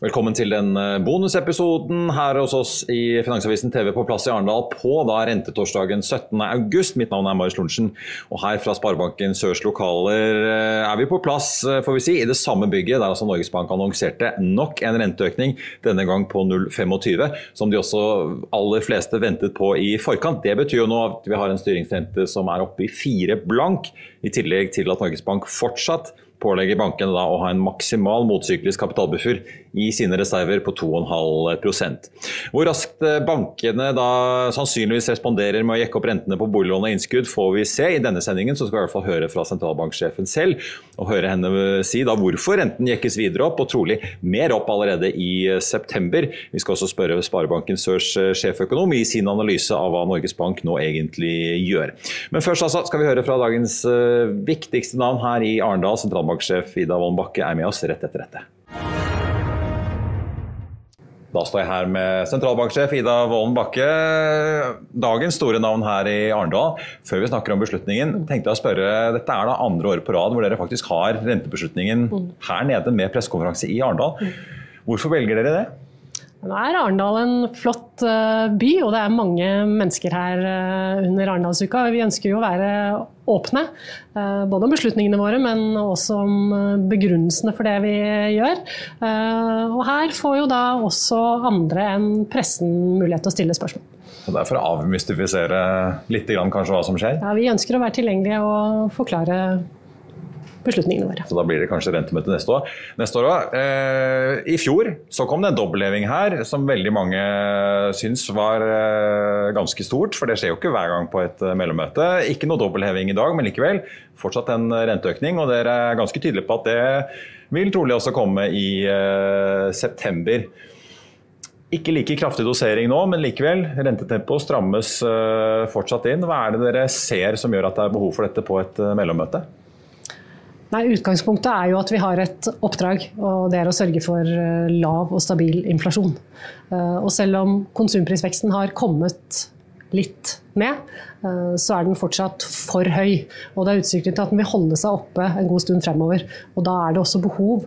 Velkommen til den eh, bonusepisoden her hos oss i Finansavisen TV på plass i Arendal på da rentetorsdagen 17.8. Mitt navn er Marius Lorentzen, og her fra Sparebanken Sørs lokaler eh, er vi på plass eh, får vi si, i det samme bygget der altså Norges Bank annonserte nok en renteøkning, denne gang på 0,25, som de også aller fleste ventet på i forkant. Det betyr jo nå at vi har en styringsrente som er oppe i fire blank, i tillegg til at Norges Bank fortsatt pålegger bankene da å ha en maksimal motsyklisk kapitalbuffer i sine reserver på 2,5 Hvor raskt eh, bankene da sannsynligvis responderer med å jekke opp rentene på boliglån og innskudd, får vi se. I denne sendingen så skal vi i hvert fall høre fra sentralbanksjefen selv, og høre henne si da hvorfor renten jekkes videre opp, og trolig mer opp allerede i eh, september. Vi skal også spørre Sparebanken Sørs eh, sjeføkonom i sin analyse av hva Norges Bank nå egentlig gjør. Men først altså skal vi høre fra dagens viktigste navn her i Arendal, sentralbanksjef Ida Wolden Bakke er med oss rett etter dette. Da står jeg her med sentralbanksjef Ida Wolden Bakke. Dagens store navn her i Arendal. Før vi snakker om beslutningen, tenkte jeg å spørre, dette er da andre året på rad hvor dere faktisk har rentebeslutningen her nede med pressekonferanse i Arendal. Hvorfor velger dere det? Nå er Arendal en flott eh, by, og det er mange mennesker her eh, under Arendalsuka. Vi ønsker jo å være åpne, eh, både om beslutningene våre, men også om begrunnelsene for det vi gjør. Og her får jo da også andre enn pressen mulighet til å stille spørsmål. Så det er for å avmystifisere litt kanskje hva som skjer? Ja, Vi ønsker å være tilgjengelige og forklare beslutningene våre. Så da blir det kanskje rentemøte neste år. Neste år eh, I fjor så kom det en dobbeltheving her som veldig mange syns var eh, ganske stort. For det skjer jo ikke hver gang på et eh, mellommøte. Ikke noe dobbeltheving i dag, men likevel fortsatt en renteøkning. Og dere er ganske tydelige på at det vil trolig også komme i eh, september. Ikke like kraftig dosering nå, men likevel. Rentetempoet strammes uh, fortsatt inn. Hva er det dere ser som gjør at det er behov for dette på et uh, mellommøte? Nei, Utgangspunktet er jo at vi har et oppdrag, og det er å sørge for eh, lav og stabil inflasjon. Eh, og selv om konsumprisveksten har kommet litt ned, eh, så er den fortsatt for høy. Og det er utsikter til at den vil holde seg oppe en god stund fremover. Og da er det også behov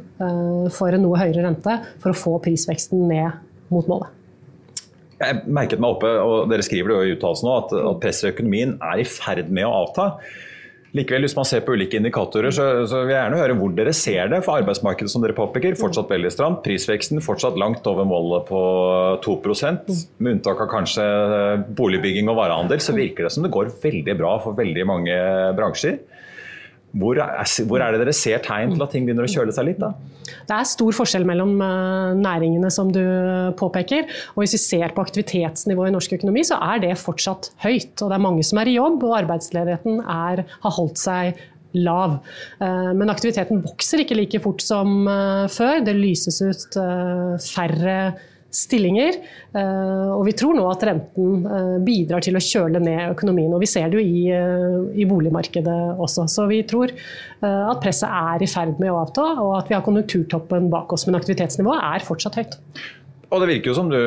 for en noe høyere rente for å få prisveksten ned mot målet. Jeg merket meg oppe, og dere skriver det jo i uttalelsen nå, at, presset i økonomien er i ferd med å avta. Likevel, hvis man ser på ulike indikatorer, så, så, vil jeg gjerne høre hvor dere ser det. For arbeidsmarkedet som dere påpeker, fortsatt veldig stramt. Prisveksten fortsatt langt over målet på 2% Med unntak av kanskje boligbygging og varehandel, så virker det som det går veldig bra for veldig mange bransjer. Hvor er, hvor er, det dere ser tegn til at ting begynner å kjøle seg litt? da? Det er stor forskjell mellom eh, næringene, som du påpeker. Og hvis vi ser på aktivitetsnivået i norsk økonomi, så er det fortsatt høyt. Og det er mange som er i jobb, og arbeidsledigheten er, har holdt seg lav. Eh, men aktiviteten vokser ikke like fort som eh, før. Det lyses ut færre stillinger. Eh, og vi tror nå at renten eh, bidrar til å kjøle ned økonomien. Og vi ser det jo i, eh, i boligmarkedet også. Så vi tror at presset er i ferd med å avta, og at vi har konjunkturtoppen bak oss. Men aktivitetsnivået er fortsatt høyt. Og det virker jo som du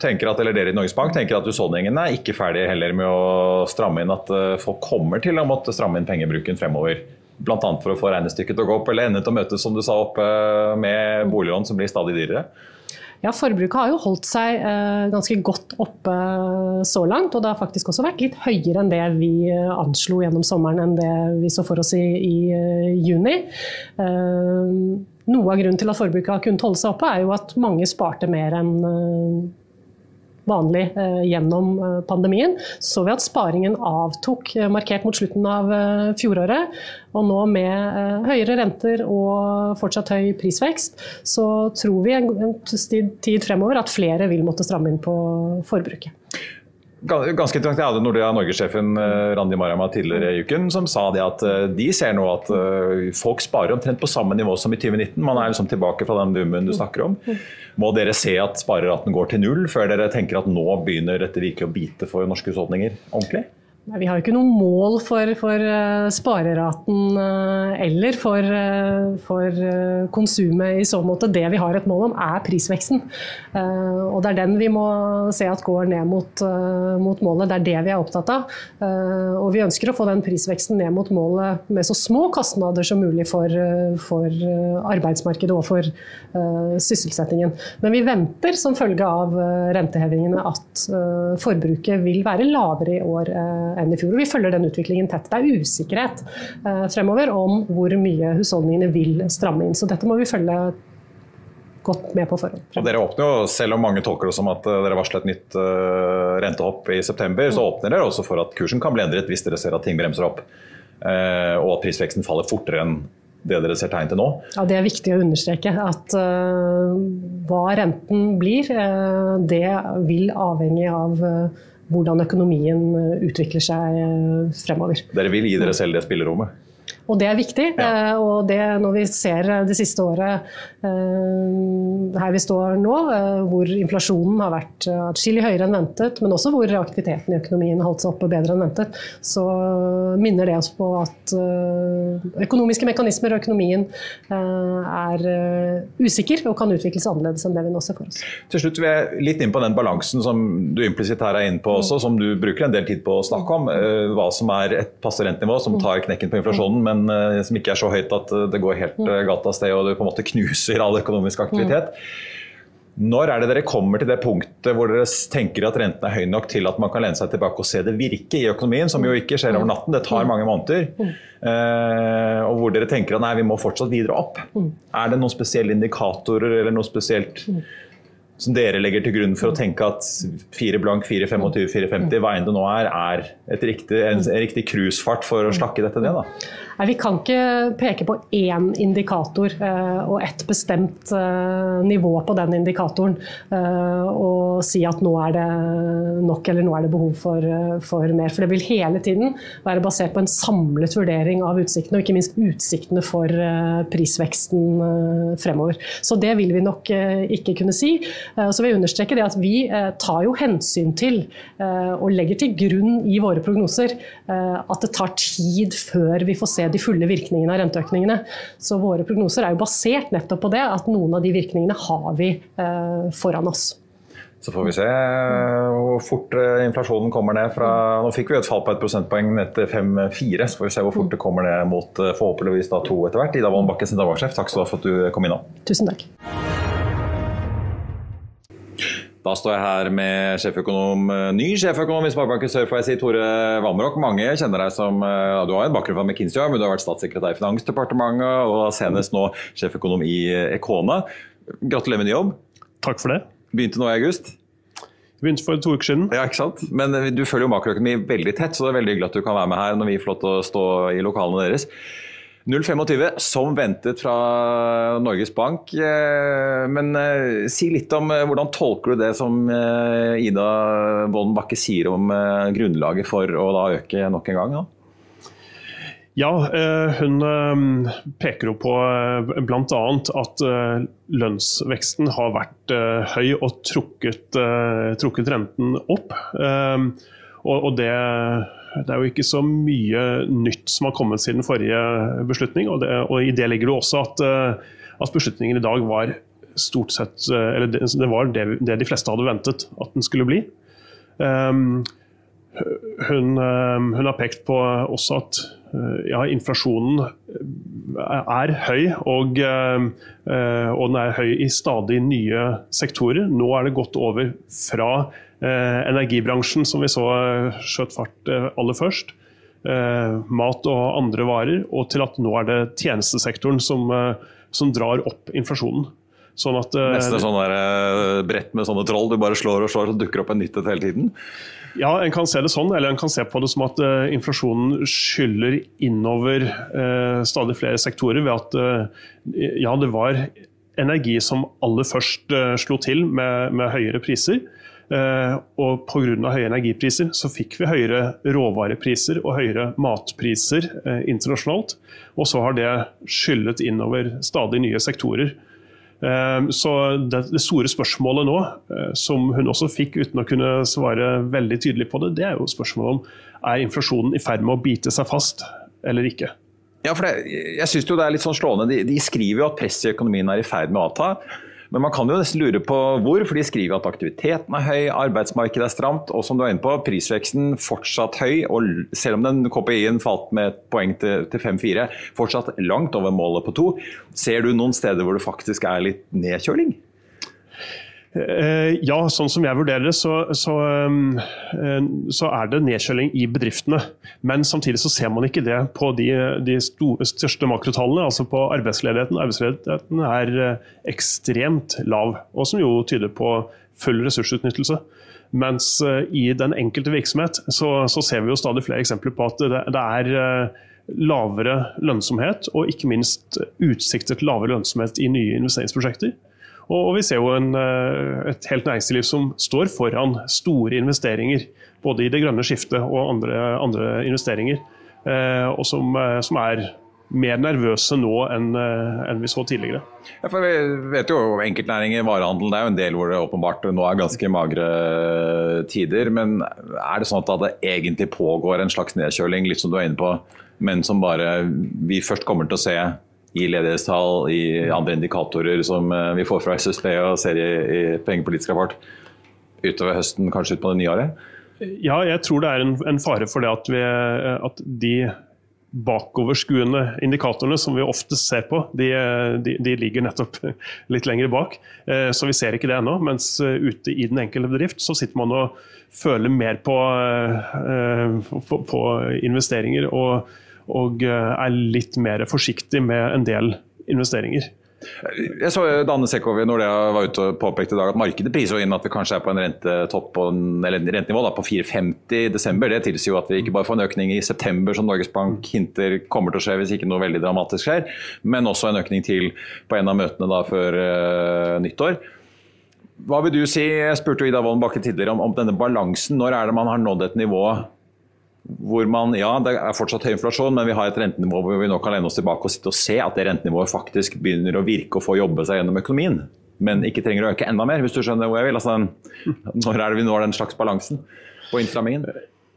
tenker at, eller dere i Norges Bank tenker at husholdningene er ikke ferdige heller med å stramme inn, at folk kommer til å måtte stramme inn pengebruken fremover. Bl.a. for å få regnestykket til å gå opp, eller ende til å møtes som du sa oppe med boliglån som blir stadig dyrere? Ja, Forbruket har jo holdt seg eh, ganske godt oppe så langt. Og det har faktisk også vært litt høyere enn det vi eh, anslo gjennom sommeren enn det vi så for oss i, i juni. Noe av grunnen til at forbruket har kunnet holde seg oppe, er jo at mange sparte mer enn vanlig eh, gjennom eh, pandemien, så vi at sparingen avtok eh, markert mot slutten av fjoråret. Og nå med høyere renter og fortsatt høy prisvekst, så tror vi en tid fremover at flere vil måtte stramme inn på forbruket. Ganske interessant. Jeg hadde Nordea Norge-sjefen Randi Marama tidligere i uken som sa det at de ser nå at folk sparer omtrent på samme nivå som i 2019. Man er liksom tilbake fra den boomen du snakker om. Må dere se at spareraten går til null før dere tenker at nå begynner dette virkelig å bite for norske husholdninger ordentlig? Vi har jo ikke noe mål for, for uh, spareraten uh, eller for, uh, for konsumet i så måte. Det vi har et mål om, er prisveksten. og Det er den vi må se at går ned mot, mot målet. Det er det vi er opptatt av. og Vi ønsker å få den prisveksten ned mot målet med så små kostnader som mulig for, for arbeidsmarkedet og for sysselsettingen. Men vi venter som følge av rentehevingene at forbruket vil være lavere i år enn i fjor. Og vi følger den utviklingen tett. Det er usikkerhet eh, fremover om hvor mye husholdningene vil stramme inn. Så dette må vi følge godt med på forhånd. Og dere åpner jo, Selv om mange tolker det som at eh, dere varsler et nytt uh, rentehopp i september, så åpner dere også for at kursen kan bli endret hvis dere ser at ting bremser opp. Uh, og at prisveksten faller fortere enn det dere ser tegn til nå? Ja, Det er viktig å understreke. At uh, hva renten blir, det vil avhenge av hvordan økonomien eh, utvikler seg eh, fremover. Dere vil gi dere selv det spillerommet? Og det er viktig. Ja. Eh, og det når vi ser det siste året her vi står nå, hvor inflasjonen har vært atskillig høyere enn ventet, men også hvor aktiviteten i økonomien har holdt seg oppe bedre enn ventet, så minner det oss på at økonomiske mekanismer og økonomien er usikker og kan utvikles annerledes enn det vi nå ser for oss. Til slutt vil jeg litt inn på den balansen som du implisitt her er inne på også, som du bruker en del tid på å snakke om. Hva som er et passe rentenivå som tar knekken på inflasjonen, men uh, som ikke er så høyt at eh, det går helt uh, galt av sted og du på en måte knuser all økonomisk aktivitet. Når er det dere kommer til det punktet hvor dere tenker at renten er høy nok til at man kan lene seg tilbake og se det virke i økonomien, som jo ikke skjer over natten, det tar mange måneder. Og hvor dere tenker at nei, vi må fortsatt videre opp. Er det noen spesielle indikatorer eller noe spesielt som dere legger til grunn for å tenke at 4 blank, 4,25, 4,50, hva enn det nå er, er riktig, en, en riktig cruisefart for å slakke dette ned? da? Nei, Vi kan ikke peke på én indikator eh, og ett bestemt eh, nivå på den indikatoren eh, og si at nå er det nok eller nå er det behov for, for, mer. For det vil hele tiden være basert på en samlet vurdering av utsiktene, og ikke minst utsiktene for prisveksten fremover. Så det vil vi nok ikke kunne si. Så vil jeg understreke det at vi tar jo hensyn til og legger til grunn i våre prognoser at det tar tid før vi får se de fulle virkningene av renteøkningene. Så våre prognoser er jo basert nettopp på det, at noen av de virkningene har vi eh, foran oss. Så får vi se hvor fort eh, inflasjonen kommer ned fra Nå fikk vi et fall på et prosentpoeng ned til 5-4, så får vi se hvor fort det kommer ned mot eh, forhåpentligvis da to etter hvert. Ida Wolden Bakke, sentralbanksjef, takk skal du ha for at du kom innom. Tusen takk. Da står jeg her med sjeføkonom, eh, ny sjeføkonom i Sparebanken Sør, får jeg si, Tore Vamrok. Mange kjenner deg som ja Du har en bakgrunn fra McKinsey, men du har vært statssekretær i Finansdepartementet og senest nå sjeføkonom i eh, Ekona. Gratulerer med ny jobb. Takk for det. Begynte nå i august. Begynte for to uker siden. Ja, ikke sant? Men du følger jo makroøkonomi veldig tett, så det er veldig hyggelig at du kan være med her når vi får lov til å stå i lokalene deres. 0,25 som ventet fra Norges Bank. Eh, men eh, si litt om eh, hvordan tolker du det som Ida Wolden Bakke sier om grunnlaget for å da øke nok en gang? Da? Ja, hun peker jo på bl.a. at lønnsveksten har vært høy og trukket, trukket renten opp. Og det det er jo ikke så mye nytt som har kommet siden forrige beslutning. Og, det, og i det ligger det også at, eh, at, beslutningen i dag var stort sett eh, Eller det, det var det, det, de fleste hadde ventet at den skulle bli. Um, hun, hun, har pekt på også at ja, inflasjonen er høy, og, og, den er høy i stadig nye sektorer. Nå er det gått over fra energibransjen, som vi så skjøt fart aller først, mat og andre varer, og til at nå er det tjenestesektoren som, som drar opp inflasjonen. Sånn at, Neste sånn der, brett med sånne troll, du bare slår og slår, så dukker opp en nytt hele tiden? Ja, en kan se det sånn, eller en kan se på det som at uh, inflasjonen skyller innover uh, stadig flere sektorer ved at uh, ja, det var energi som aller først slo til med, med høyere priser. Og pga. høye energipriser så fikk vi høyere råvarepriser og høyere matpriser internasjonalt. Og så har det skyllet innover stadig nye sektorer. Ehm, så det, store spørsmålet nå, eh, som hun også fikk uten å kunne svare veldig tydelig på det, det er jo spørsmålet om er inflasjonen i ferd med å bite seg fast eller ikke. Ja, for det, jeg synes jo det er litt sånn slående. De, de skriver jo at presset i økonomien er i ferd med å avta. Men man kan jo nesten lure på hvor, for de skriver at aktiviteten er høy, arbeidsmarkedet er stramt, og som du er inne på, prisveksten fortsatt høy. Og selv om den KPI-en falt med et poeng til, til 5-4, fortsatt langt over målet på to. Ser du noen steder hvor det faktisk er litt nedkjøling? Eh, ja, sånn som jeg vurderer det, så, så, eh, så, er det nedkjøling i bedriftene. Men samtidig så ser man ikke det på de, de store, største makrotallene, altså på arbeidsledigheten. Arbeidsledigheten er eh, ekstremt lav, og som jo tyder på full ressursutnyttelse. Mens i den enkelte virksomhet så, så ser vi jo stadig flere eksempler på at det, det er lavere lønnsomhet, og ikke minst utsikter til lavere lønnsomhet i nye investeringsprosjekter. Og vi ser jo en, eh, et helt næringsliv som står foran store investeringer. Både i det grønne skiftet og andre, andre investeringer. Eh, og som, eh, som, er mer nervøse nå enn, enn vi så tidligere. Ja, for vi vet jo enkeltnæringer, varehandel, det er jo en del hvor det åpenbart nå er ganske magre tider. Men er det sånn at det egentlig pågår en slags nedkjøling, litt som du er inne på, men som bare vi først kommer til å se i ledighetstall, i andre indikatorer som eh, vi får fra SSB og ser i, i pengepolitisk rapport utover høsten, kanskje ut på det nye året? Ja, jeg tror det er en, en fare for det at, vi, at, de bakoverskuende indikatorene som vi ofte ser på, de, de, de, ligger nettopp litt lenger bak. Eh, så vi ser ikke det ennå. Mens eh, ute i den enkelte bedrift så sitter man og føler mer på, på, på investeringer. og og eh, er litt mer forsiktig med en del investeringer. Jeg så Danne Sekovi når jeg var ute og påpekte i dag at markedet priser inn at vi kanskje er på en rentetopp på eller rentenivå da, på 4,50 i desember. Det tilsier jo at vi ikke bare får en økning i september som Norges Bank hinter kommer til å skje hvis ikke noe veldig dramatisk skjer, men også en økning til på en av møtene da før uh, nyttår. Hva vil du si, jeg spurte jo Ida Wolden Bakke tidligere om, om denne balansen. Når er det man har nådd et nivå hvor man, ja, Det er fortsatt høy inflasjon, men vi har et rentenivå hvor vi nå kan lene oss tilbake og sitte og se at det rentenivået faktisk begynner å virke og få jobbe seg gjennom økonomien. Men ikke trenger å øke enda mer, hvis du skjønner hvor jeg vil. Altså, når er det vi når den slags balansen på innstrammingen?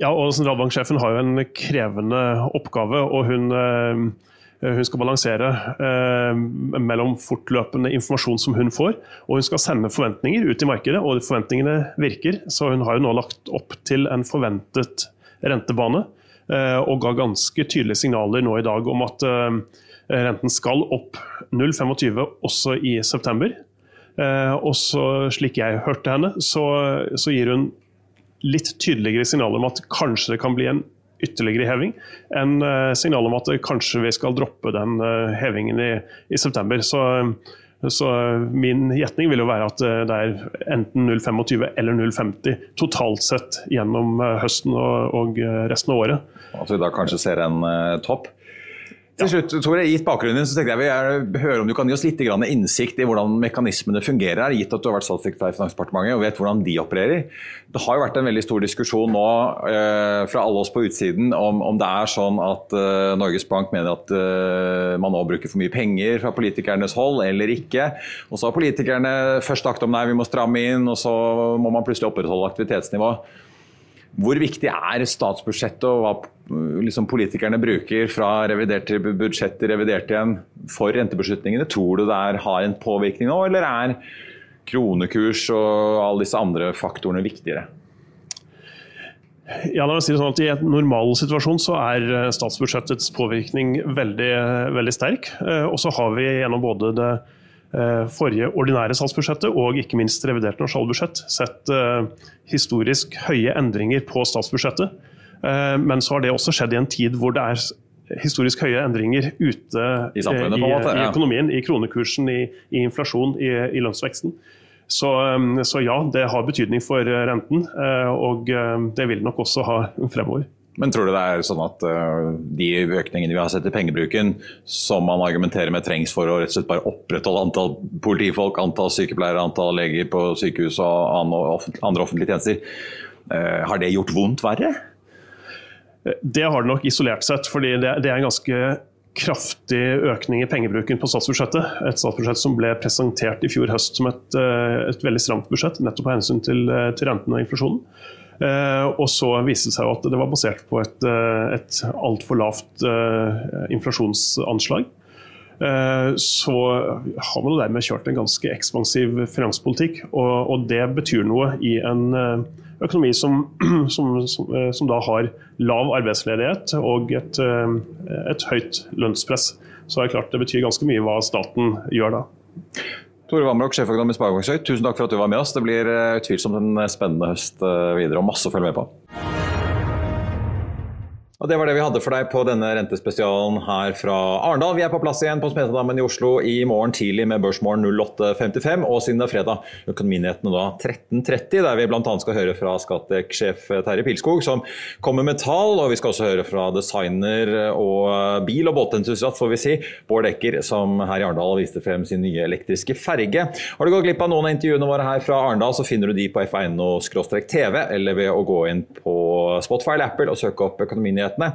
Ja, og Sentralbanksjefen har jo en krevende oppgave. og hun, eh, hun skal balansere eh, mellom fortløpende informasjon som hun får, og hun skal sende forventninger ut i markedet, og forventningene virker. Så hun har jo nå lagt opp til en forventet rentebane. Eh, og ga ganske tydelige signaler nå i dag om at eh, renten skal opp 0,25 også i september. Eh, og så, slik jeg hørte henne, så, så gir hun litt tydeligere signaler om at kanskje det kan bli en ytterligere heving, enn signal om at kanskje vi skal droppe den hevingen i, i september. Så så min gjetning vil jo være at eh, det er enten 0,25 eller 0,50 totalt sett gjennom eh, høsten og, eh, resten av året. At vi da kanskje ser en topp? Til slutt, Tore, Gitt bakgrunnen din, så tenkte jeg vi høre om du kan gi oss litt innsikt i hvordan mekanismene fungerer, her, gitt at du har vært statssekretær i Finansdepartementet og vet hvordan de opererer. Det har jo vært en veldig stor diskusjon nå eh, fra alle oss på utsiden om, om det er sånn at eh, Norges Bank mener at eh, man nå bruker for mye penger fra politikernes hold, eller ikke. Og så har politikerne først sagt om nei, vi må stramme inn, og så må man plutselig opprettholde aktivitetsnivået. Hvor viktig er statsbudsjettet og hva liksom, politikerne bruker fra revidert til budsjett til revidert igjen for rentebeslutningene? Tror du det har en påvirkning nå, eller er kronekurs og alle disse andre faktorene viktigere? Ja, la meg si det sånn at I en normal situasjon så er eh, statsbudsjettets påvirkning veldig, veldig sterk. Eh, og så har vi gjennom både det eh, forrige ordinære statsbudsjettet og ikke minst revidert nasjonalbudsjett sett historisk høye endringer på statsbudsjettet. Men så har det også skjedd i en tid hvor det er historisk høye endringer ute i, i, i økonomien, i kronekursen, i, i inflasjon, i, lønnsveksten. Så, så, ja, det har betydning for renten, og det vil nok også ha fremover. Men tror du det er sånn at uh, de økningene vi har sett i pengebruken, som man argumenterer med trengs for å rett og slett bare opprettholde antall politifolk, antall sykepleiere, antall leger på sykehus og andre offentlige tjenester, har det gjort vondt verre? Det har det nok isolert sett, fordi det, er en ganske kraftig økning i pengebruken på statsbudsjettet. Et statsbudsjett som ble presentert i fjor høst som et, eh, et veldig stramt budsjett, nettopp av hensyn til, eh, til renten og inflasjonen. Eh, og så viste det seg at det var basert på et, et altfor lavt inflasjonsanslag. Så har man dermed kjørt en ganske ekspansiv finanspolitikk, og, og det betyr noe i en økonomi som, som, som, eh, som, da har lav arbeidsledighet og et, eh, et høyt lønnspress. Så det er klart det betyr ganske mye hva staten gjør da. Tore Vamrok, sjeføkonom i Sparebanksøy, tusen takk for at du var med oss. Det blir eh, utvilsomt en spennende høst videre og masse å følge med på. Og Det var det vi hadde for deg på denne rentespesialen her fra Arendal. Vi er på plass igjen på Smedadammen i Oslo i morgen tidlig med Børsmorgen 08.55. Og siden det er fredag, Økonominyhetene da 13.30, der vi bl.a. skal høre fra Skattek-sjef Terje Pilskog, som kommer med tall. Og vi skal også høre fra designer og bil- og båtentusiast, får vi si, Bård Ecker, som her i Arendal viste frem sin nye elektriske ferge. Har du gått glipp av noen av intervjuene våre her fra Arendal, så finner du de på f1.no-tv, eller ved å gå inn på Spotify eller Apple og søke opp Økonominyhetene nyhetene.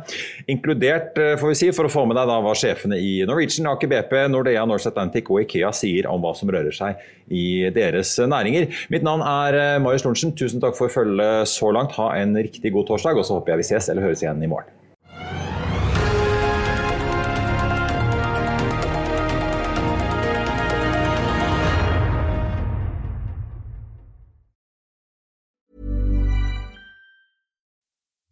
Inkludert, eh, får vi si, for å få med deg da hva sjefene i Norwegian, Aker BP, Nordea, Norse Atlantic og Ikea sier om hva som rører seg i deres næringer. Mitt navn er eh, Marius Lorentzen. Tusen takk for følget så langt. Ha en riktig god torsdag, og så håper jeg vi ses eller høres igjen i morgen.